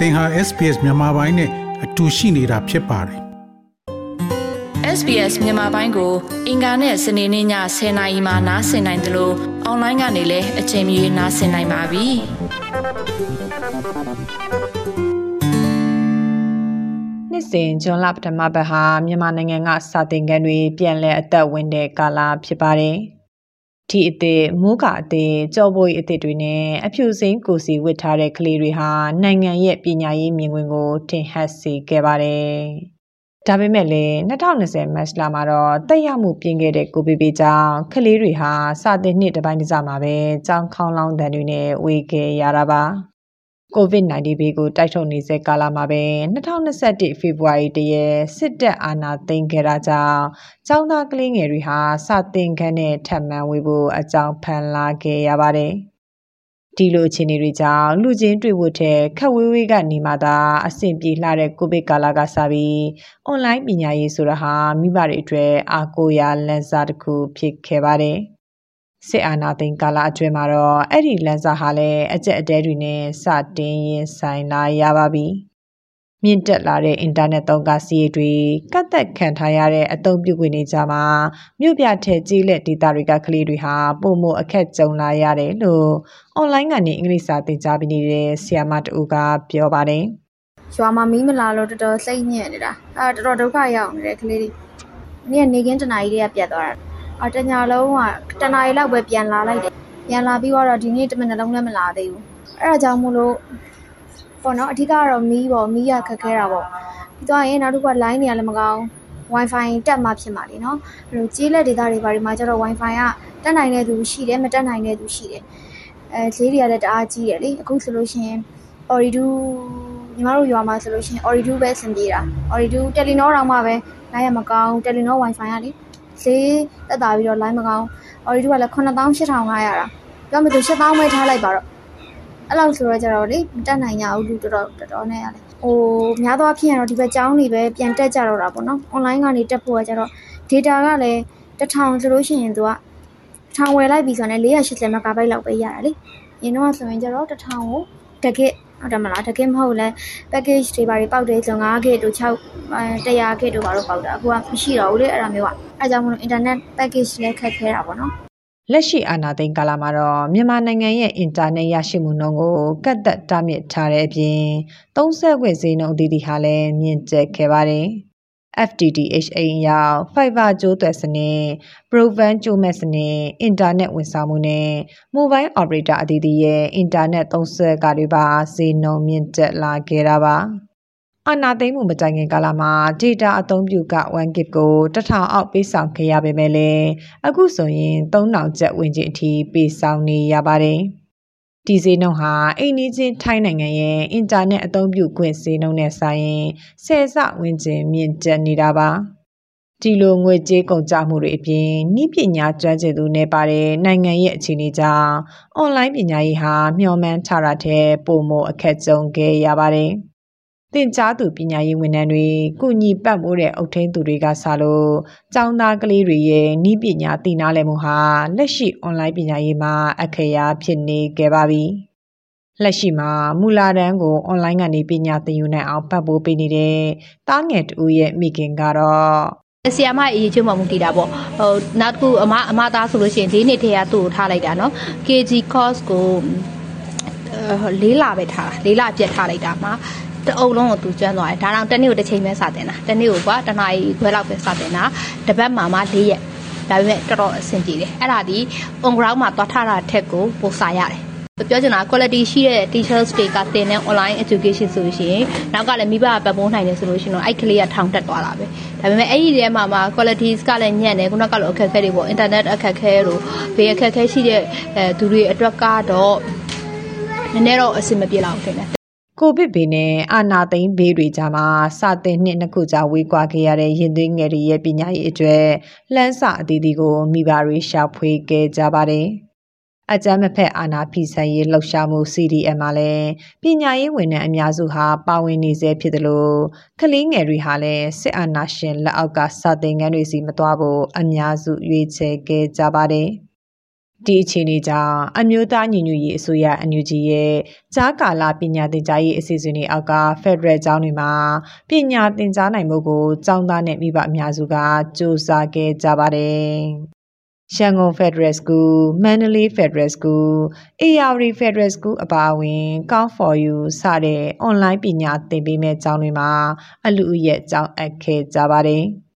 သင်ဟာ SPS မြန်မာပိုင်းနဲ့အတူရှိနေတာဖြစ်ပါတယ် SBS မြန်မာပိုင်းကို အင်ကာနဲ့စနေနေ့ည10:00နာရီမှနားဆင်နိုင်တယ်လို့အွန်လိုင်းကနေလည်းအချိန်မီနားဆင်နိုင်ပါပြီ။နှစ်စဉ်ဂျွန်လပထမပတ်ဟာမြန်မာနိုင်ငံကစာသင်ခန်းတွေပြန်လည်အသက်ဝင်တဲ့ကာလဖြစ်ပါတယ်။ ဒီအသည့်မိုးကအသည့်ကြော်ပွေအသည့်တွေနဲ့အဖြူစိမ်းကိုစီဝစ်ထားတဲ့ကလေးတွေဟာနိုင်ငံရဲ့ပညာရေးမြင်ကွင်းကိုထင်ဟပ်စေခဲ့ပါတယ်။ဒါပေမဲ့လည်း2020မတ်လမှာတော့တက်ရောက်မှုပြင်းခဲ့တဲ့ကိုဗစ်ဘေးကြောင့်ကလေးတွေဟာစာသင်နှစ်တစ်ပိုင်းတစ်စမှာပဲကြောင်းခေါင်းလောင်းတန်တွေနဲ့ဝေခဲ့ရတာပါ။ COVID-19 ဘေးကိုတိုက်ထုတ်နေစေကာလမှာပဲ2021ဖေဖော်ဝါရီတရက်စစ်တပ်အာဏာသိမ်းခဲ့တာကြောင့်ចောင်းသားကလေးငယ်တွေဟာစတင်ခန်းနဲ့ထပ်မံဝေဖို့အကြောင်းဖန်လာခဲ့ရပါတယ်။ဒီလိုအခြေအနေတွေကြောင့်လူချင်းတွေ့ဖို့တဲ့ခက်ဝေးဝေးကနေမှသာအဆင်ပြေလှတဲ့ကိုဗစ်ကာလကစပြီးအွန်လိုင်းပညာရေးဆိုတာဟာမိဘတွေအတွက်အားကိုးရာလမ်းစာတစ်ခုဖြစ်ခဲ့ပါတယ်။ စစ်အာဏာသိမ်းကာလအတွင်းမှာတော့အဲ့ဒီလန်စာဟာလည်းအကျက်အတဲတွေနဲ့စတင်ရင်ဆိုင်လာရပါပြီ။မြင့်တက်လာတဲ့အင်တာနက်သုံးကားစီးရီတွေကတ်သက်ခံထားရတဲ့အသုံးပြုခွင့်တွေကြမှာမြို့ပြထဲကြီးလက်ဒေတာတွေကကလေးတွေဟာပုံမအခက်ကြုံလာရတယ်လို့အွန်လိုင်းကနေအင်္ဂလိပ်စာသင်ကြားပေးနေတဲ့ဆရာမတူကပြောပါတယ်။ရွာမှာမီးမလာလို့တော်တော်စိတ်ညစ်နေတာ။အဲတော်တော်ဒုက္ခရောက်နေတဲ့ကလေးတွေ။နေ့ကနေကင်းတနားကြီးတွေကပြတ်သွားတာ။ အတညာလုံးကတနားရီလောက်ပဲပြန်လာလိုက်တယ်ပြန်လာပြီးတော့ဒီနေ့တမနလုံးလည်းမလာသေးဘူးအဲ့ဒါကြောင့်မို့လို့ပေါ့နော်အဓိကတော့မီးပေါ့မီးရခက်ခဲတာပေါ့ပြီးတော့ရင်နောက်တစ်ခုက line တွေကလည်းမကောင်း wifi တက်မှဖြစ်မှာလीနော်အဲ့လိုကြေးလက်ဒေတာတွေဘာတွေမှာကျတော့ wifi ကတက်နိုင်တဲ့သူရှိတယ်မတက်နိုင်တဲ့သူရှိတယ်အဲဈေးတွေကလည်းတအားကြီးတယ်လေအခုဆိုလို့ရှိရင် Oridu ညီမတို့ရွာမှာဆိုလို့ရှိရင် Oridu ပဲအဆင်ပြေတာ Oridu Telenor တော့မှပဲနိုင်ရမကောင်း Telenor wifi ကလေ ဈေးတက်တာပြီးတော့ line မကောင်း order ကလည်း98,500တာပြောမှသူ7000ပဲထားလိုက်ပါတော့အဲ့လောက်ဆိုတော့ကြတော့လေမတက်နိုင်ကြဘူးလူတော်တော်တော်တော်နဲ့ရတယ်ဟိုများသောအားဖြင့်ကတော့ဒီဘက်ကျောင်းတွေပဲပြန်တက်ကြတော့တာပေါ့နော် online ကနေတက်ဖို့ကကြတော့ data ကလည်း1000ဆိုလို့ရှိရင်သူက1000ဝယ်လိုက်ပြီဆိုတော့480 MB လောက်ပဲရတာလေရင်းတော့ဆိုရင်ကြတော့1000ကိုတကစ် ဟုတ်တယ်မလားတကယ်မဟုတ်လဲ package တွေဘာတွေပေါက်တယ်ဆို9 GB တို့6 100 GB တို့ဘာလို့ပေါက်တာအခုကမရှိတော့ဘူးလေအဲ့ဒါမျိုးကအဲကြောင့်မလို့ internet package လည်းခက်ခဲတာပေါ့နော်လက်ရှိအာဏာသိမ်းကာလမှာတော့မြန်မာနိုင်ငံရဲ့အင်တာနက်ရရှိမှုနှုန်းကိုကတ်သက်တားမြစ်ထားတဲ့အပြင်သုံးဆက်ခွင့်ဈေးနှုန်းအသီးသီးဟာလည်းမြင့်တက်ခဲ့ပါတယ်။ FTTH အိမ်ရောက် Fiber ကြိုးသွယ်စနစ် Broadband ကြိုးမဲ့စနစ်အင်တာနက်ဝန်ဆောင်မှုနဲ့ Mobile Operator အသီးသီးရဲ့အင်တာနက်သုံးစွဲကတွေပါဈေးနှုန်းမြင့်တက်လာခဲ့တာပါအာနာသိမ့်မှုမတိုင်ခင်ကာလမှာ data အသုံးပြုက 1GB ကို1000အောက်ပေးဆောင်ခဲ့ရပေမဲ့လည်းအခုဆိုရင်3000ကျပ်ဝန်းကျင်အထိပေးဆောင်နေရပါတယ်။ ဒီဈေးနှုန်းဟာအိမ်နီးချင်းထိုင်းနိုင်ငံရဲ့အင်တာနက်အသုံးပြုခွင့်ဈေးနှုန်းနဲ့ဆိုင်ရင်ဆယ်ဆဝန်းကျင်မြင့်တက်နေတာပါဒီလိုငွေကြေးကုန်ကျမှုတွေအပြင်နှီးပညာကျွမ်းကျင်သူနေပါတဲ့နိုင်ငံရဲ့အခြေအနေကြောင့်အွန်လိုင်းပညာရေးဟာမျှော်မှန်းထားတာတဲ့ပုံမအခက်ကြုံခဲ့ရပါတယ်။ သင်ကြားသူပညာရေးဝန်ထမ်းတွေ၊ကုညီပတ်မိုးတဲ့အုပ်ထိန်းသူတွေကစလို့ကျောင်းသားကလေးတွေရဲ့ဤပညာသင်နာလည်မှုဟာလက်ရှိအွန်လိုင်းပညာရေးမှာအခက်အခဲဖြစ်နေခဲ့ပါပြီ။လက်ရှိမှာမူလာတန်းကိုအွန်လိုင်းကနေပညာသင်ယူနိုင်အောင်ပတ်ပိုးပေးနေတဲ့တားငယ်တူရဲ့မိခင်ကတော့ဆီယမအရေးချွတ်မှမူတည်တာပေါ့ဟိုနောက်တစ်ခုအမအမသားဆိုလို့ရှိရင်၄နှစ်ထဲကသူ့ကိုထားလိုက်တာနော် KG course ကို၄လပဲထားတာ၄လပြတ်ထားလိုက်တာမှာ တအုပ်လုံးကိုသူကျွမ်းသွားတယ်ဒါတော့တနေ့ကိုတစ်ချိန်ပဲစတင်တာတနေ့ကိုကတနားရီခွဲလောက်ပဲစတင်တာတပတ်မှမှ၄ရက်ဒါပေမဲ့တော်တော်အဆင်ပြေတယ်အဲ့ဒါဒီ on ground မှာသွားထားတာထက်ကိုပိုစာရတယ်ပြောချင်တာ quality ရှိတဲ့ teachers တွေကတင်တဲ့ online education ဆိုလို့ရှိရင်နောက်ကလည်းမိဘကပတ်ပိုးနိုင်တယ်ဆိုလို့ရှိရင်တော့အဲ့ကလေးကထောင်တက်သွားတာပဲဒါပေမဲ့အဲ့ဒီထဲမှာမှာ qualities ကလည်းညံ့တယ်ခုနကလည်းအခက်အခဲတွေပေါ့ internet အခက်အခဲတို့ဘေးအခက်အခဲရှိတဲ့အဲသူတွေအတွက်ကတော့နည်းနည်းတော့အဆင်မပြေလောက်ထင်တယ် ကိုဗစ်ဘေးနဲ့အာနာသိန်းဘေးတွေကြားမှာစာသင်နှစ်နှစ်ခုကြာဝေးကွာခဲ့ရတဲ့ရင်သွေးငယ်တွေရဲ့ပညာရေးအတွက်လှမ်းစာအသီးသီးကိုမိဘတွေရှာဖွေခဲ့ကြပါတယ်။အကြမ်းမဖက်အာနာဖိဆိုင်ရေးလှုပ်ရှားမှု CDM မှာလည်းပညာရေးဝန်ထမ်းအများစုဟာပါဝင်နေစေဖြစ်တယ်လို့ကလေးငယ်တွေဟာလည်းစစ်အာဏာရှင်လက်အောက်ကစာသင်ခန်းတွေစီမသွားဖို့အများစုရွေးချယ်ခဲ့ကြပါတယ်။ ဒီအခြေအနေကြောင့်အမျိုးသားညီညွတ်ရေးအစိုးရအန်ယူဂျီရဲ့ကြားကာလပညာသင်ကြားရေးအစီအစဉ်တွေအောက်ကဖက်ဒရယ်ကျောင်းတွေမှာပညာသင်ကြားနိုင်မှုကိုကျောင်းသားနဲ့မိဘအများစုကစ조사ခဲ့ကြပါတယ်။ရန်ကုန် Federal School, Mandalay Federal School, AR Federal School အပါအဝင် Count for You စတဲ့ online ပညာသင်ပေးမဲ့ကျောင်းတွေမှာအလူအရက်ကျောင်းအပ်ခဲ့ကြပါတယ်။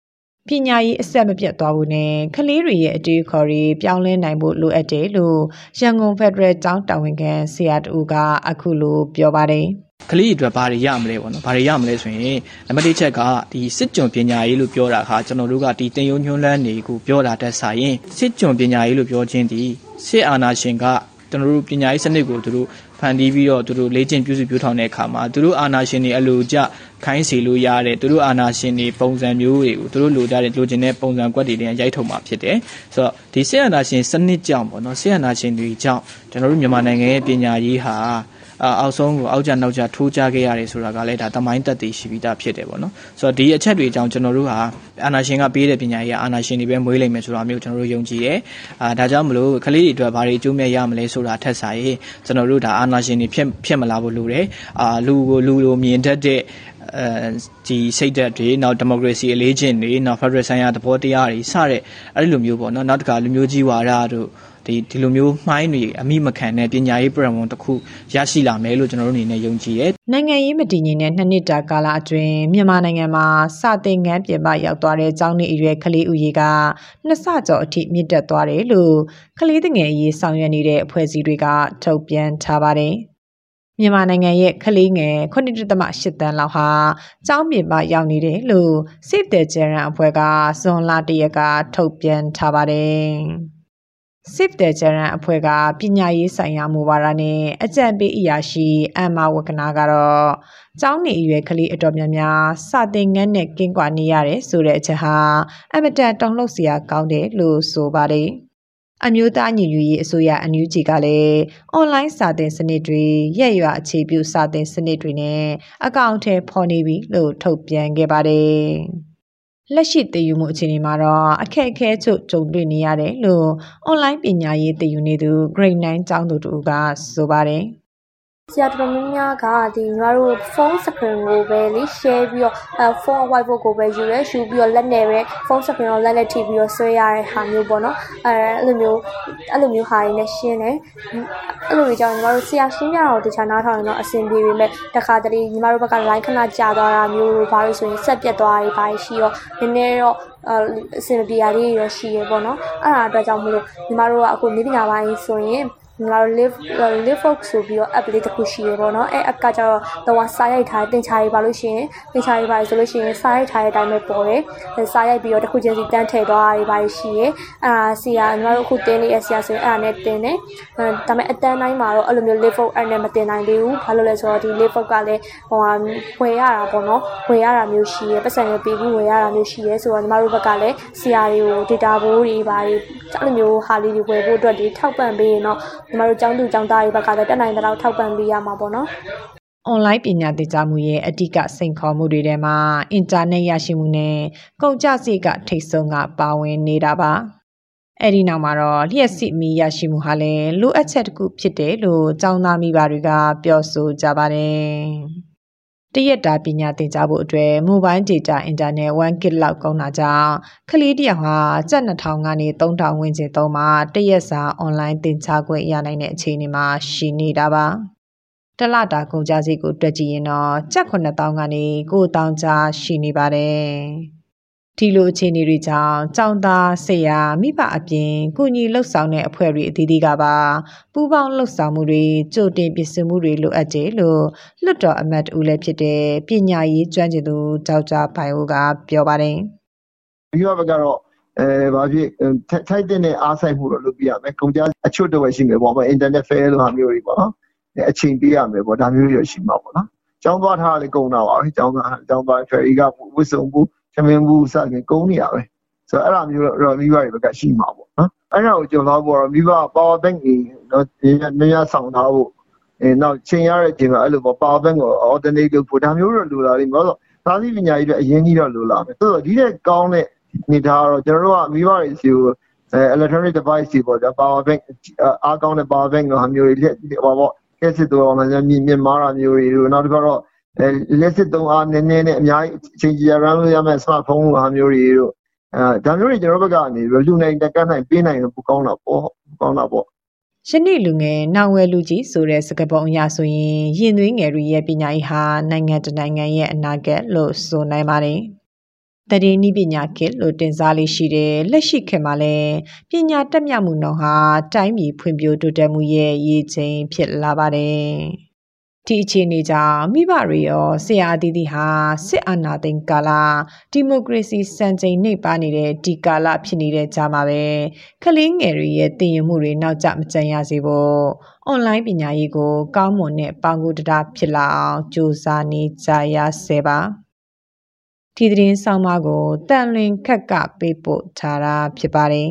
ပညာရေးအဆက်မပြတ်သွားဖို့နဲ့ကလေးတွေရဲ့အတွေ့အခေါ်တွေပြောင်းလဲနိုင်ဖို့လိုအပ်တယ်လို့ရန်ကုန်ဖက်ဒရယ်ကျောင်းတာဝန်ခံဆရာတူကအခုလိုပြောပါတယ်ကလေးအတွက်ဘာတွေရမလဲပေါ့နော်ဘာတွေရမလဲဆိုရင်နံပါတ်1ချက်ကဒီစစ်ကြုံပညာရေးလို့ပြောတာခါကျွန်တော်တို့ကဒီတင်ယုံညွှန်းလန်းနေကိုပြောတာတက်ဆိုင်ရင်စစ်ကြုံပညာရေးလို့ပြောခြင်းဒီစစ်အာဏာရှင်ကကျွန်တော်တို့ပညာရေးစနစ်ကိုသူတို့ ဖန်တီးပြီးတော့သူတို့လေ့ကျင့်ပြုစုပြောထောင်တဲ့အခါမှာသူတို့အာဏာရှင်တွေအလိုကျခိုင်းစီလို့ရတဲ့သူတို့အာဏာရှင်တွေပုံစံမျိုးတွေကိုသူတို့လိုကြတဲ့လိုချင်တဲ့ပုံစံကွက်တွေနဲ့ရိုက်ထုတ်မှာဖြစ်တယ်ဆိုတော့ဒီဆေးအာဏာရှင်စနစ်ကြောင့်ပေါ့နော်ဆေးအာဏာရှင်တွေကြောင့်ကျွန်တော်တို့မြန်မာနိုင်ငံရဲ့ပညာရေးဟာ အောက်ဆုံးကိုအောက်ကျနောက်ကျထိုးကြခဲ့ရတယ်ဆိုတာကလည်းဒါတမိုင်းတက်တည်ရှိပြီးသားဖြစ်တယ်ပေါ့နော်ဆိုတော့ဒီအချက်တွေအကြောင်းကျွန်တော်တို့ဟာအာနာရှင်ကပေးတဲ့ပညာရေးအာနာရှင်တွေပဲမွေးလိမ့်မယ်ဆိုတာမျိုးကျွန်တော်တို့ယုံကြည်တယ်အာဒါကြောင့်မလို့ကလေးတွေအတွက်ဘာတွေအကျိုးမဲ့ရမလဲဆိုတာထက်ဆိုင်ကျွန်တော်တို့ဒါအာနာရှင်တွေဖြစ်ဖြစ်မလာဖို့လိုတယ်အာလူကိုလူလိုမြင်တတ်တဲ့အဲဒီစိတ်ဓာတ်တွေနောက်ဒီမိုကရေစီအလေးကျင့်တွေနောက်ဖက်ဒရယ်ဆိုင်ရာသဘောတရားတွေစတဲ့အဲ့ဒီလိုမျိုးပေါ့နော်နောက်တစ်ခါလူမျိုးကြီးဝါဒတို့ ဒီဒီလိုမျိုးမှိုင်းတွေအမိမခံတဲ့ပညာရေး program တစ်ခုရရှိလာမယ်လို့ကျွန်တော်တို့အနေနဲ့ယုံကြည်တယ်။နိုင်ငံရေးမတည်ငြိမ်တဲ့နှစ်နှစ်တာကာလအတွင်းမြန်မာနိုင်ငံမှာစတင်ငန်းပြင်ပရောက်သွားတဲ့ကျောင်းနေအရွယ်ကလေးဦးရေကနှစ်ဆကျော်အထိမြင့်တက်သွားတယ်လို့ကလေးငယ်အရေးဆောင်ရွက်နေတဲ့အဖွဲ့အစည်းတွေကထုတ်ပြန်ထားပါတယ်။မြန်မာနိုင်ငံရဲ့ကလေးငယ်9.8တန်းလောက်ဟာကျောင်းပြင်ပရောက်နေတယ်လို့ Save the Children အဖွဲ့ကဇွန်လ၁ရက်ကထုတ်ပြန်ထားပါတယ်။ Save the Children အဖွဲ့ကပညာရေးဆိုင်ရာမူဝါဒနဲ့အကြံပေးအရာရှိအမ်မာဝကနာကတော့ကျောင်းနေအရွယ်ကလေးအတော်များများစာသင်ငန်းနဲ့ကင်းကွာနေရတယ်ဆိုတဲ့အချက်ဟာအမတန်တောင်းလှုပ်စရာကောင်းတယ်လို့ဆိုပါတယ်။အမျိုးသားညီညွတ်ရေးအစိုးရအန်ယူဂျီကလည်းအွန်လိုင်းစာသင်စနစ်တွေရက်ရွာအခြေပြုစာသင်စနစ်တွေနဲ့အကောင့်ထဲဖော်နေပြီလို့ထုတ်ပြန်ခဲ့ပါတယ်။ လက်ရှိတည်ယူမှုအခြေအနေမှာတော့အခက်အခဲချုပ်ကြုံတွေ့နေရတယ်လို့ online ပညာရေးတည်ယူနေသူ grade 9ကျောင်းသူတူကဆိုပါတယ်။ ဆရာတော်များများက ဒီညီမတို့ဖုန်း screen ကိုပဲလေ share ပြီးတော့အဲဖုန်း whiteboard ကိုပဲယူရဲယူပြီးတော့လက်နဲ့ပဲဖုန်း screen ကိုလက်နဲ့ထိပြီးတော့ ဆွဲရတဲ့ဟာမျိုးပေါ့နော် အဲအဲ့လိုမျိုးအဲ့လိုမျိုးဟာတွေနဲ့ ရှင်းတယ် အဲ့လိုတွေကြောင့်ညီမတို့ ဆရာရှင်းပြတာကိုတခြားနားထောင်ရင်တော့ အဆင်ပြေပေမဲ့တခါတလေ ညီမတို့ဘက်က line ခဏကြာသွားတာမျိုးဘာလို့ဆိုရင်ဆက်ပြတ်သွားတာဘာရှိရောနည်းနည်းတော့ အဆင်ပြေရလေးရောရှိရပေါ့နော် အဲ့ဒါအတွက်ကြောင့်မလို့ ညီမတို့က အခုနေပညာပိုင်းဆိုရင် ငါတို့ live live box ဆိုပြီးတော့ app လေးတစ်ခုရှိရပေါ့နော်အဲ app ကကျတော့တော့စာရိုက်ထားတင်ချာရေးပါလို့ရှိရင်တင်ချာရေးပါဆိုလို့ရှိရင်စာရိုက်ထားတဲ့အတိုင်းပဲပေါ်တယ်စာရိုက်ပြီးတော့တစ်ခုချင်းစီတန်းထည့်သွားတာတွေပါရှိရအာဆီယာညီမတို့အခုတင်းလေးအဆီယာဆိုရင်အဲ့ဒါနဲ့တင်တယ်အဲဒါပေမဲ့အတန်းတိုင်းမှာတော့အဲ့လိုမျိုး live box app နဲ့မတင်နိုင်သေးဘူးဘာလို့လဲဆိုတော့ဒီ live box ကလည်းဟိုဟာဝယ်ရတာပေါ့နော်ဝယ်ရတာမျိုးရှိရပတ်စံတွေပေးပြီးဝယ်ရတာမျိုးရှိရဆိုတော့ညီမတို့ဘက်ကလည်းဆီယာတွေကို data ဘိုးတွေပါတွေအဲ့လိုမျိုးဟာလေးတွေဝယ်ဖို့အတွက်ဒီထောက်ပံ့ပေးရင်တော့ညီမတို့ကျောင်းသူကျောင်းသားတွေဘက်ကလည်းတက်နိုင်တဲ့လောက်ထောက်ပံ့ပေးရမှာပေါ့နော်အွန်လိုင်းပညာသင်ကြားမှုရဲ့အဓိကစိန်ခေါ်မှုတွေထဲမှာအင်တာနက်ရရှိမှုနဲ့ကုန်ကျစရိတ်ကထိတ်ဆုံးကပါဝင်နေတာပါအဲ့ဒီနောက်မှာတော့လျှက်စစ်မီရရှိမှုဟာလည်းလိုအပ်ချက်တစ်ခုဖြစ်တယ်လို့ကျောင်းသားမိဘတွေကပြောဆိုကြပါတယ် တရက်တာပညာသင်ကြားဖို့အတွက် mobile data internet 1 gig လောက်ကုန်တာကြောင့်ကလေးတယောက်ဟာကျပ်2000ကနေ3000ဝန်းကျင်သုံးမှာတရက်စာ online သင်ကြားခွင့်ရနိုင်တဲ့အခြေအနေမှာရှိနေတာပါတလတာကုန်ကြစည်ကို တွက်ကြည့်ရင်တော့ကျပ်9000ကနေ9000ကြားရှိနေပါတယ် ဒီလိုအခြေအနေတွေကြောင့်ចောင်းသားဆရာမိဘအပြင်ကုညီလှုပ်ဆောင်တဲ့အဖွဲ့တွေအသီးသီးကပါပူးပေါင်းလှုပ်ဆောင်မှုတွေကြိုတင်ပြင်ဆင်မှုတွေလိုအပ်တယ်လို့လွတ်တော်အမတ်ဦးလည်းဖြစ်တဲ့ပညာရေးကျွမ်းကျင်သူဒေါက်တာဘိုင်အိုကပြောပါတယ်။ဒီဘက်ကတော့အဲဘာဖြစ်ထိုက်တဲ့အားဆိုင်မှုတော့လုပ်ပြရမယ်။ကုန်ကြအချွတ်တော့ရှိမယ်ပေါ့။အင်တာနက်ဖဲလိုဟာမျိုးတွေပေါ့နော်။အချိန်ပေးရမယ်ပေါ့ဒါမျိုးတွေရှိမှာပေါ့နော်။ကျောင်းသွားထားလည်းကုန်တာပါပဲ။ကျောင်းသားကျောင်းသားဖယ်ရီကဝစ်စုံဘူး သမင်ဘူးစသဖြင့်ကုန်းနေရပဲဆိုတော့အဲ့လိုမျိုးတော့မိဘတွေဘက်ကရှိမှာပေါ့နော်အဲ့ဒါကိုကျွန်တော်တို့ကတော့မိဘ power bank ကြီးတော့နေရဆောင်ထားဖို့အဲနောက်ချိန်ရတဲ့ချိန်မှာအဲ့လိုပေါ့ power bank ကို alternate လုပ်ဖို့ဒါမျိုးတော့လိုလာလိမ့်မယ်ဆိုတော့သာသီပညာကြီးတွေအရင်ကြီးတော့လိုလာမယ်ဆိုတော့ဒီတဲ့ကောင်းတဲ့နေသားကတော့ကျွန်တော်တို့ကမိဘတွေစီကိုအဲ electronic device တွေပေါ့ဗျာ power bank အားကောင်းတဲ့ power bank တို့ဟာမျိုးတွေလက်ဟောပေါ့ကက်စစ်တော့အောင်လည်းမြင့်မြင့်မားတာမျိုးတွေတို့နောက်တစ်ခါတော့ အဲလက်စစ်သုံးအားနည်းနည်းနဲ့အများကြီးအချိန်ကြီး run လို့ရမယ့် smartphone ဟာမျိုးတွေတို့အဲဒါမျိုးတွေကျွန်တော်ဘက်ကနေလူနိုင်တက်ကတ်နိုင်ပေးနိုင်လို့ပိုကောင်းတာပေါ့ကောင်းတာပေါ့ယနေ့လူငယ်နောင်ဝဲလူကြီးဆိုတဲ့စကားပုံအရဆိုရင်ရင်သွေးငယ်တွေရဲ့ပညာရေးဟာနိုင်ငံတစ်နိုင်ငံရဲ့အနာဂတ်လို့ဆိုနိုင်ပါတယ်။တည်င်းဤပညာခေတ်လို့တင်စားလေးရှိတယ်လက်ရှိခေတ်မှာလည်းပညာတက်မြောက်မှုနှုန်းဟာတိုင်းပြည်ဖွံ့ဖြိုးတိုးတက်မှုရဲ့ရည်ချိန်ဖြစ်လာပါတယ်။ ဒီအခြေအနေကြောင့်မိဘတွေရောဆရာအသီးသီးဟာစစ်အာဏာသိမ်းကာလဒီမိုကရေစီစံချိန်နှိပ်ပါနေတဲ့ဒီကာလဖြစ်နေတဲ့ကြားမှာပဲကလေးငယ်တွေရဲ့တည်ရင်မှုတွေနောက်ကျမကျန်ရစေဖို့အွန်လိုင်းပညာရေးကိုကောင်းမွန်တဲ့ပေါင်ကူတတာဖြစ်လာအောင်ကြိုးစားနေကြရဆဲပါဒီသတင်းဆောင်မကိုတန်လွင်ခက်ကပေးပို့ထားတာဖြစ်ပါတယ်